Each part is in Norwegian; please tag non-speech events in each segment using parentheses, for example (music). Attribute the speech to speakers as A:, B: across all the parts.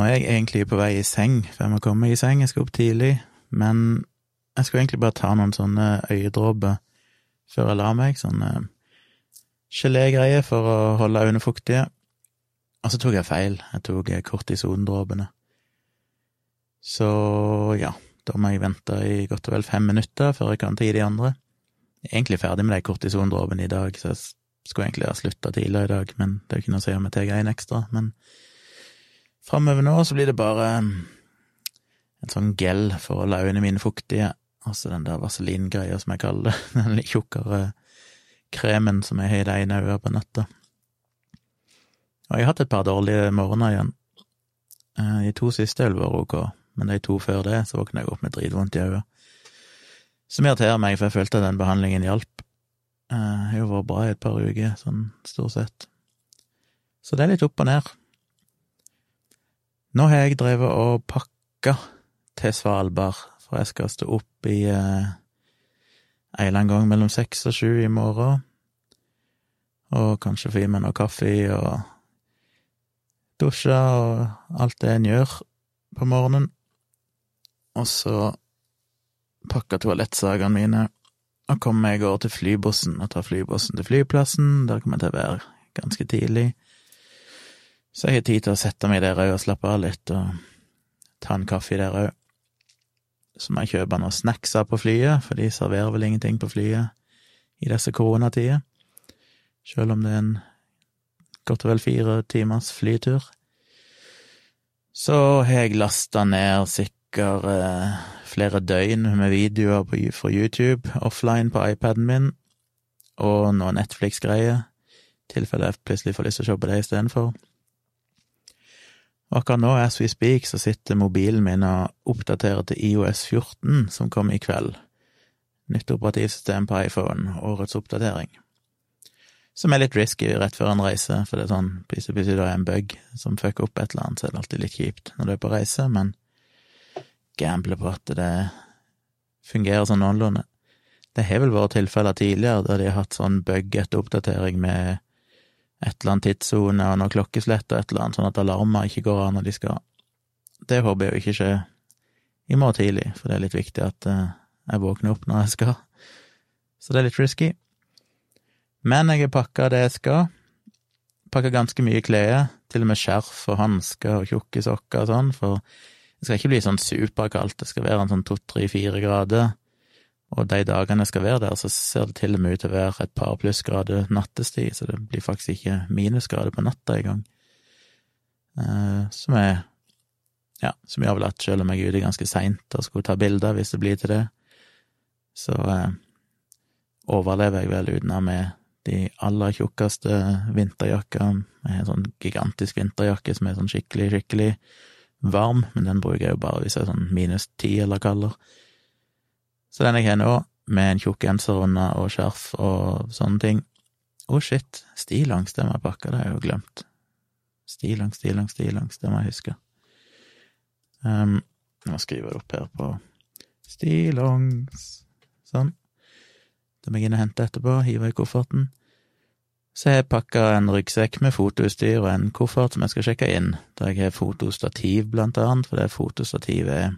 A: Nå er jeg egentlig på vei i seng, for jeg må komme i seng, jeg skal opp tidlig, men jeg skulle egentlig bare ta noen sånne øyedråper før jeg la meg, sånne gelégreier for å holde øynene fuktige. Og så tok jeg feil, jeg tok kortisondråpene. Så ja, da må jeg vente i godt og vel fem minutter før jeg kan ta i de andre. Jeg er egentlig ferdig med de kortisondråpene i dag, så jeg skulle egentlig ha slutta tidligere i dag, men det er jo ikke noe å si om jeg tar en ekstra. Men framover nå så blir det bare en sånn gel for å holde øynene mine fuktige, altså den der vaselingreia som jeg kaller det, (laughs) den litt tjukkere kremen som jeg har i det ene øyet på natta. Og jeg har hatt et par dårlige morgener igjen. Eh, de to siste har vært ok, men de to før det så våkna jeg opp med dritvondt i øyet. Som irriterer meg, for jeg følte at den behandlingen hjalp. Jeg eh, har jo vært bra i et par uker, sånn stort sett. Så det er litt opp og ned. Nå har jeg drevet og pakka til Svalbard, for jeg skal stå opp i eh, en eller annen gang mellom seks og sju i morgen, og kanskje få i meg noe kaffe og dusje og alt det en gjør på morgenen, og så pakke toalettsakene mine og komme meg over til flybussen og ta flybussen til flyplassen, der kommer jeg til å være ganske tidlig. Så jeg har tid til å sette meg der òg og slappe av litt, og ta en kaffe der òg. Så må jeg kjøpe noen snacks på flyet, for de serverer vel ingenting på flyet i disse koronatider. Selv om det er en godt og vel fire timers flytur. Så har jeg lasta ned sikkert eh, flere døgn med videoer på, fra YouTube offline på iPaden min, og noen Netflix-greier, i tilfelle jeg plutselig får lyst til å se på det istedenfor. Akkurat nå, as we speak, så sitter mobilen min og oppdaterer til IOS 14, som kom i kveld. Nytt operativsystem på iPhone, årets oppdatering. Som er litt risky rett før en reise, for det er sånn, plutselig plutselig det er en bug som fucker opp et eller annet, så er det alltid litt kjipt når du er på reise, men gambler på at det fungerer sånn noenlunde. Det har vel vært tilfeller tidligere der de har hatt sånn bug etter oppdatering med et eller annet tidssone og noe klokkeslett og et eller annet, sånn at alarmer ikke går av når de skal. Det håper jeg jo ikke skjer i morgen tidlig, for det er litt viktig at eh, jeg våkner opp når jeg skal. Så det er litt risky. Men jeg har pakka det jeg skal. Pakka ganske mye klær, til og med skjerf og hansker og tjukke sokker og sånn, for det skal ikke bli sånn superkaldt, det skal være en sånn to, tre, fire grader. Og de dagene jeg skal være der, så ser det til og med ut til å være et par plussgrader nattestid, så det blir faktisk ikke minusgrader på natta engang. Eh, som er ja, som gjør vel at selv om jeg er ute ganske seint og skulle ta bilder, hvis det blir til det, så eh, overlever jeg vel uten ha med de aller tjukkeste vinterjakkene. Har en sånn gigantisk vinterjakke som er sånn skikkelig, skikkelig varm, men den bruker jeg jo bare hvis jeg er sånn minus ti eller kaldere. Så den jeg har nå, med en tjukk genser under og skjerf og sånne ting Å, oh shit, stillongs, det må jeg pakke, det har jeg jo glemt. Stillongs, stillongs, stillongs, det må jeg huske. Um, jeg må skrive det opp her på stillongs Sånn. Det må jeg inn og hente etterpå, hive i kofferten. Så har jeg pakka en ryggsekk med fotoutstyr og en koffert som jeg skal sjekke inn, der jeg har fotostativ, blant annet, for det fotostativet er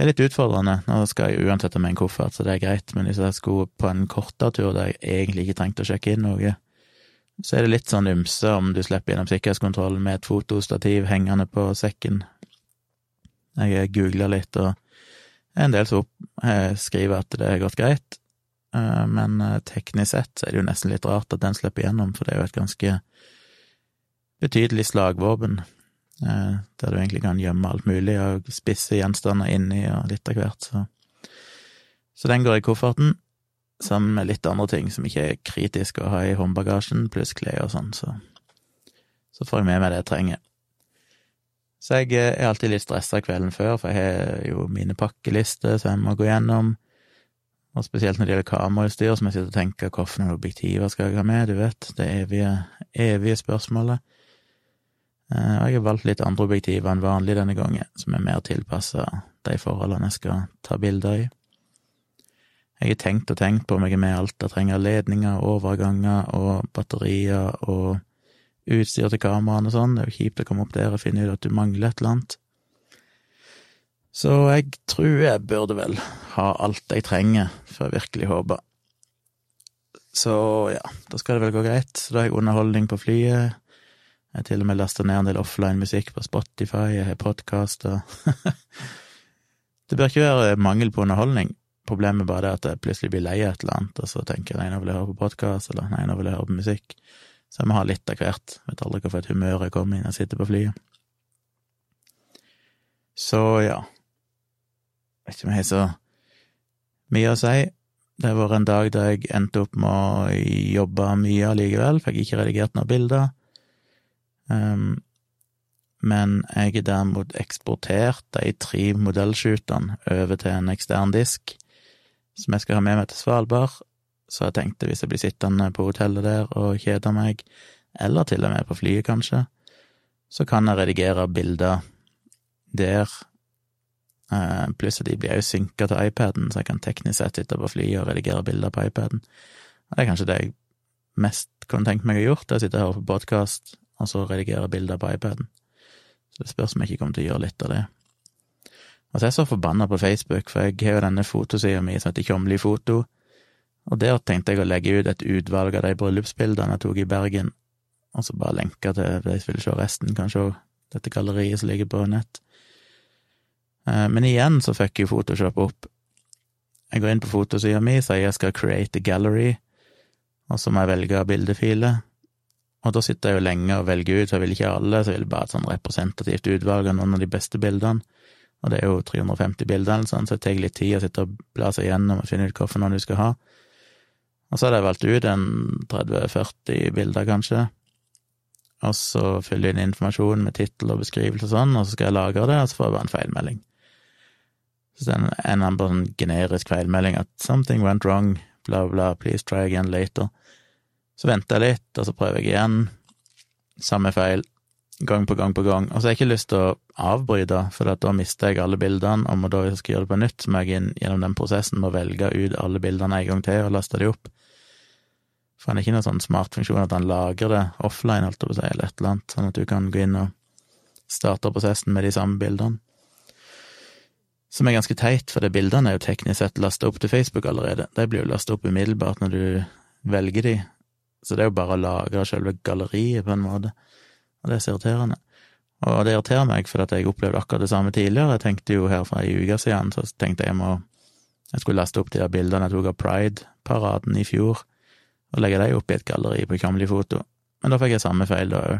A: det er litt utfordrende. Nå skal jeg uansett ha med en koffert, så det er greit, men hvis jeg skulle på en kortere tur der jeg egentlig ikke trengte å sjekke inn noe, så er det litt sånn ymse om du slipper gjennom sikkerhetskontrollen med et fotostativ hengende på sekken. Jeg googla litt, og en del som skriver at det har gått greit, eh, men eh, teknisk sett så er det jo nesten litt rart at den slipper gjennom, for det er jo et ganske betydelig slagvåpen. Eh, der du egentlig kan gjemme alt mulig og spisse gjenstander inni og litt av hvert, så Så den går i kofferten, sammen med litt andre ting som ikke er kritisk å ha i håndbagasjen, pluss klær og sånn, så så får jeg med meg det jeg trenger. Så jeg eh, er alltid litt stressa kvelden før, for jeg har jo mine pakkelister som jeg må gå gjennom, og spesielt når det gjelder kamerautstyr, som jeg sitter og tenker hvilke objektiver skal jeg ha med, du vet, det evige, evige spørsmålet. Eh, og jeg har valgt litt andre objektiver enn vanlig denne gangen, som er mer tilpassa de forholdene jeg skal ta bilder i. Jeg har tenkt og tenkt på om jeg er med alt jeg trenger av ledninger, overganger og batterier og utstyr til kameraene og sånn. Det er jo kjipt å komme opp der og finne ut at du mangler et eller annet. Så jeg tror jeg burde vel ha alt jeg trenger, for jeg virkelig håper. Så ja, da skal det vel gå greit. Så da har jeg underholdning på flyet. Jeg har til og med lasta ned en del offline-musikk på Spotify, jeg har podkaster. (laughs) det bør ikke være mangel på underholdning. Problemet bare er at jeg plutselig blir lei av et eller annet, og så tenker jeg nei, nå vil jeg høre på podkast, eller nei, nå vil jeg høre på musikk. Så jeg må ha litt av hvert. Vet aldri hvorfor et humør jeg kommer inn og sitter på flyet. Så ja, vet ikke om jeg har så mye å si. Det har vært en dag der jeg endte opp med å jobbe mye allikevel, fikk ikke redigert noen bilder. Um, men jeg har derimot eksportert de tre modellshootene over til en ekstern disk, som jeg skal ha med meg til Svalbard. Så jeg tenkte hvis jeg blir sittende på hotellet der og kjeder meg, eller til og med på flyet, kanskje, så kan jeg redigere bilder der Eh, pluss at de blir jo synka til iPaden, så jeg kan teknisk sett sitte på flyet og redigere bilder på iPaden. Og det er kanskje det jeg mest kunne tenkt meg å gjort, det å sitte her på podkast, og så redigere bilder på iPaden. Så det spørs om jeg ikke kommer til å gjøre litt av det. Altså, jeg er så forbanna på Facebook, for jeg har jo denne fotosida mi som heter Kjomli foto, og der tenkte jeg å legge ut et utvalg av de bryllupsbildene jeg tok i Bergen, og så bare lenke til de som vil se resten, kanskje òg dette galleriet som ligger på nett. Eh, men igjen så fikk jo Photoshop opp. Jeg går inn på fotosida mi, sier jeg skal create a gallery, og så må jeg velge bildefiler. Og da sitter jeg jo lenge og velger ut, så jeg vil ikke alle, så jeg vil bare ha et sånn representativt utvalg av noen av de beste bildene. Og det er jo 350 bilder eller sånn, så det tar litt tid å sitte og bla seg gjennom og finne ut hvilken du skal ha. Og så hadde jeg valgt ut en 30-40 bilder, kanskje. Og så fyller jeg inn informasjon med tittel og beskrivelse og sånn, og så skal jeg lagre det, og så får jeg bare en feilmelding. Så det er en annen bare sånn generisk feilmelding at 'something went wrong', bla, bla, 'please try again later'. Så venter jeg litt, og så prøver jeg igjen. Samme feil. Gang på gang på gang. Og så har jeg ikke lyst til å avbryte, for da mister jeg alle bildene, og må da hvis jeg skal gjøre det på nytt, så må jeg inn gjennom den prosessen med å velge ut alle bildene en gang til og laste de opp. For han er ikke noen sånn smart funksjon at han lagrer det offline, holdt på å eller et eller annet, sånn at du kan gå inn og starte prosessen med de samme bildene. Som er ganske teit, for det bildene er jo teknisk sett lasta opp til Facebook allerede. De blir jo lasta opp umiddelbart når du velger de, så det er jo bare å lagre selve galleriet, på en måte, og det er så irriterende. Og det irriterer meg, for at jeg opplevde akkurat det samme tidligere. Jeg tenkte jo her for ei uke siden, så tenkte jeg må Jeg skulle laste opp de der bildene jeg tok av Pride-paraden i fjor, og legge dem opp i et galleri på Kamli Foto. Men da fikk jeg samme feil da òg.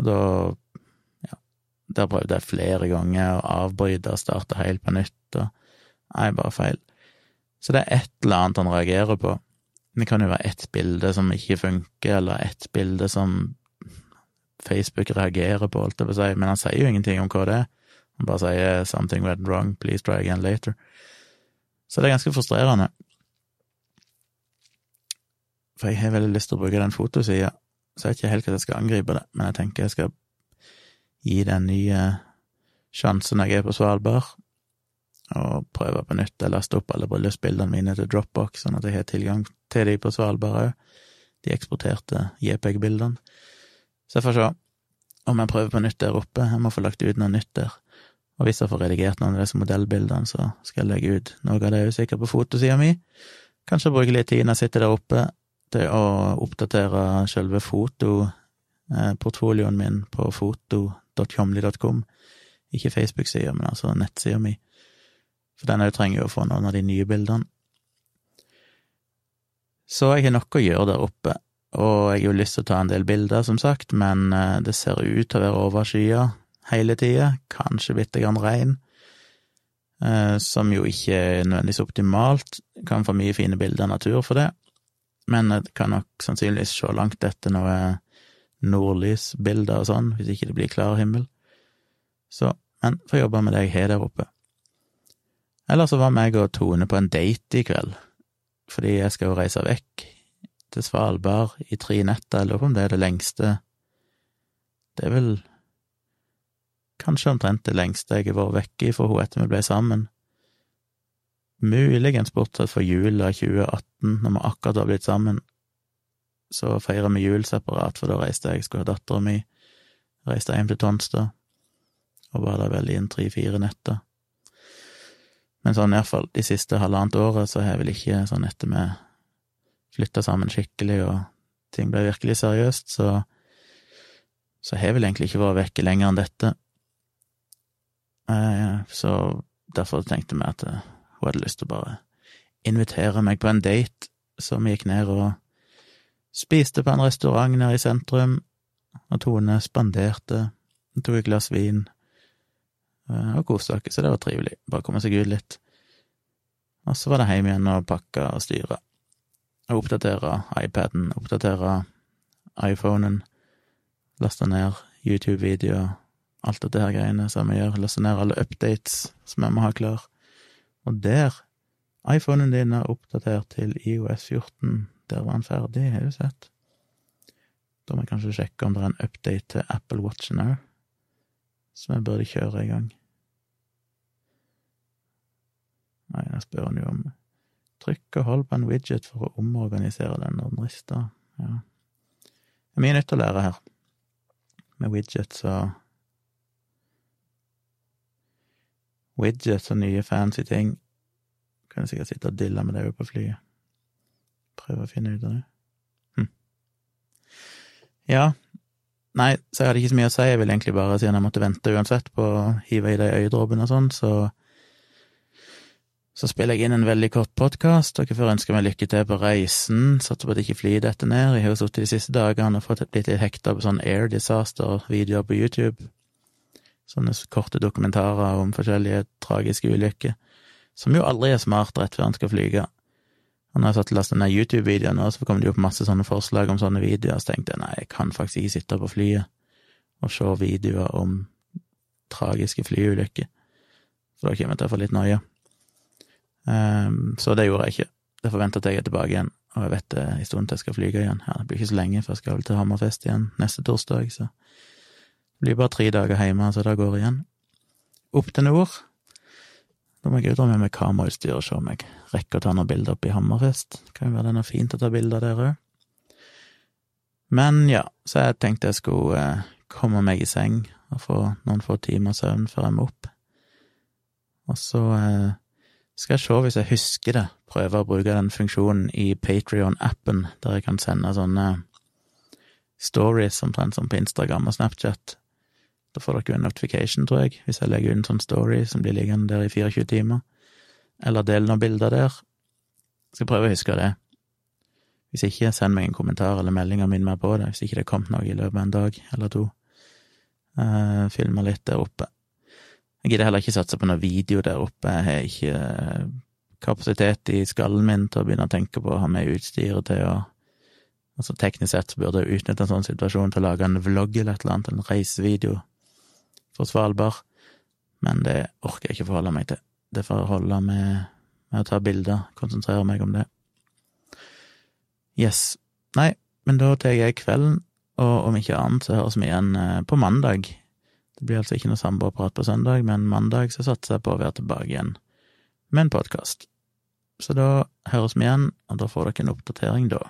A: Og da der prøvde jeg flere ganger å avbryte og starte helt på nytt, og nei, bare feil. Så det er et eller annet han reagerer på. Det kan jo være ett bilde som ikke funker, eller ett bilde som Facebook reagerer på, holdt jeg på å si, men han sier jo ingenting om hva det er. Han bare sier 'something went wrong, please try again later'. Så det er ganske frustrerende. For jeg har veldig lyst til å bruke den fotosida, så jeg vet ikke helt hvordan jeg skal angripe det, men jeg tenker jeg skal gi den nye sjansen jeg er på Svalbard, og prøve på nytt. Jeg laste opp alle bryllupsbildene mine til Dropbox, sånn at jeg har tilgang til de på Svalbard òg, de eksporterte JPEG-bildene. Så jeg får se om jeg prøver på nytt der oppe. Jeg må få lagt ut noe nytt der. Og hvis jeg får redigert noen av disse modellbildene, så skal jeg legge ut noe av det er usikker på fotosida mi. Kanskje bruke litt tid når jeg sitter der oppe, til å oppdatere selve fotoportfolioen min på foto.comly.com. Ikke Facebook-sida, men altså nettsida mi. For den òg trenger jo å få noen av de nye bildene. Så jeg har noe å gjøre der oppe, og jeg har jo lyst til å ta en del bilder, som sagt, men eh, det ser ut til å være overskya hele tida, kanskje bitte grann regn, eh, som jo ikke er nødvendigvis optimalt, kan få mye fine bilder av natur for det, men jeg kan nok sannsynligvis se langt etter noe nordlysbilder og sånn, hvis ikke det blir klar himmel. Så, men får jobbe med det jeg har der oppe. Eller så var meg og Tone på en date i kveld, fordi jeg skal jo reise vekk til Svalbard i tre netter, jeg lurer på om det er det lengste Det er vel kanskje omtrent det lengste jeg har vært vekke fra henne etter vi ble sammen. Muligens bortsett fra jula 2018, når vi akkurat har blitt sammen, så feira vi jul separat, for da reiste jeg, skulle ha dattera mi, reiste hjem til Tonstad, og var der vel i en tre-fire netter. Men sånn iallfall de siste halvannet året så har jeg vel ikke, sånn etter vi flytta sammen skikkelig og ting ble virkelig seriøst, så så har jeg vel egentlig ikke vært vekke lenger enn dette. Eh, så derfor tenkte vi at hun hadde lyst til å bare invitere meg på en date, så vi gikk ned og spiste på en restaurant nede i sentrum, og Tone spanderte, tok et glass vin eh, og koste oss, så det var trivelig, bare komme seg ut litt. Og så var det hjem igjen og pakke og styre, og oppdatere iPaden, oppdatere iPhonen, laste ned YouTube-videoer, alt dette her greiene som vi gjør, laste ned alle updates som jeg må ha klar. Og der iPhonen din er oppdatert til IOS 14. Der var den ferdig, har du sett? Da må jeg kanskje sjekke om det er en update til Apple Watchen òg, som jeg burde kjøre i gang. Nei, jeg spør han jo om Trykk og hold på en widget for å omorganisere den når den rister. Ja. Det er mye nytt å lære her, med widgets og Widgets og nye fancy ting. Kan jeg sikkert sitte og dille med det på flyet. Prøve å finne ut av det. Hm. Ja, nei, så jeg hadde ikke så mye å si. Jeg ville egentlig bare, siden jeg måtte vente uansett på å hive i de øyedråpene og sånn, så så spiller jeg inn en veldig kort podkast. Dere får ønske meg lykke til på reisen. Satser på at ikke flyet detter ned. Jeg har jo sittet de siste dagene og fått blitt litt hekta på sånn air disaster-videoer på YouTube. Sånne korte dokumentarer om forskjellige tragiske ulykker som jo aldri er smart rett før han skal flyge. Og når jeg satt og lastet ned YouTube-videoer nå, så kom det jo opp masse sånne forslag om sånne videoer, så tenkte jeg nei, jeg kan faktisk ikke sitte på flyet og se videoer om tragiske flyulykker, for da kommer jeg til å få litt noia. Um, så det gjorde jeg ikke. Derfor venter jeg er tilbake igjen, og jeg vet det en stund til jeg skal flyge igjen. Ja, det blir ikke så lenge, for jeg skal vel til Hammerfest igjen neste torsdag, så det blir bare tre dager hjemme, så det går igjen. Opp til nord da må jeg ut med meg kamerautstyr og se om jeg rekker å ta noen bilder oppe i Hammerfest. Kan jo være det er noe fint å ta bilder der òg. Men ja, så jeg tenkte jeg skulle eh, komme meg i seng og få noen få timer søvn før jeg må opp. Og så eh, skal jeg se hvis jeg husker det, prøve å bruke den funksjonen i Patrion-appen, der jeg kan sende sånne stories omtrent som på Instagram og Snapchat da får dere en notification, tror jeg, hvis jeg legger ut en sånn story som blir liggende der i 24 timer, eller del noen bilder der. Jeg skal prøve å huske det. Hvis ikke, send meg en kommentar eller melding og minn meg på det, hvis ikke det er kommet noe i løpet av en dag eller to. Uh, Filme litt der oppe. Jeg gidder heller ikke satse på noe video der oppe, jeg har ikke eh, kapasitet i skallen min til å begynne å tenke på å ha med utstyret til å Altså teknisk sett burde jeg utnytte en sånn situasjon til å lage en vlogg eller et eller annet, en reisevideo for Svalbard, men det orker jeg ikke forholde meg til. Det får holde med, med å ta bilder, konsentrere meg om det. Yes. Nei, men da tar jeg kvelden, og om ikke annet så høres vi igjen eh, på mandag. Det blir altså ikke noe samboerprat på søndag, men mandag så satser jeg på å være tilbake igjen med en podkast. Så da høres vi igjen, og da får dere en oppdatering da.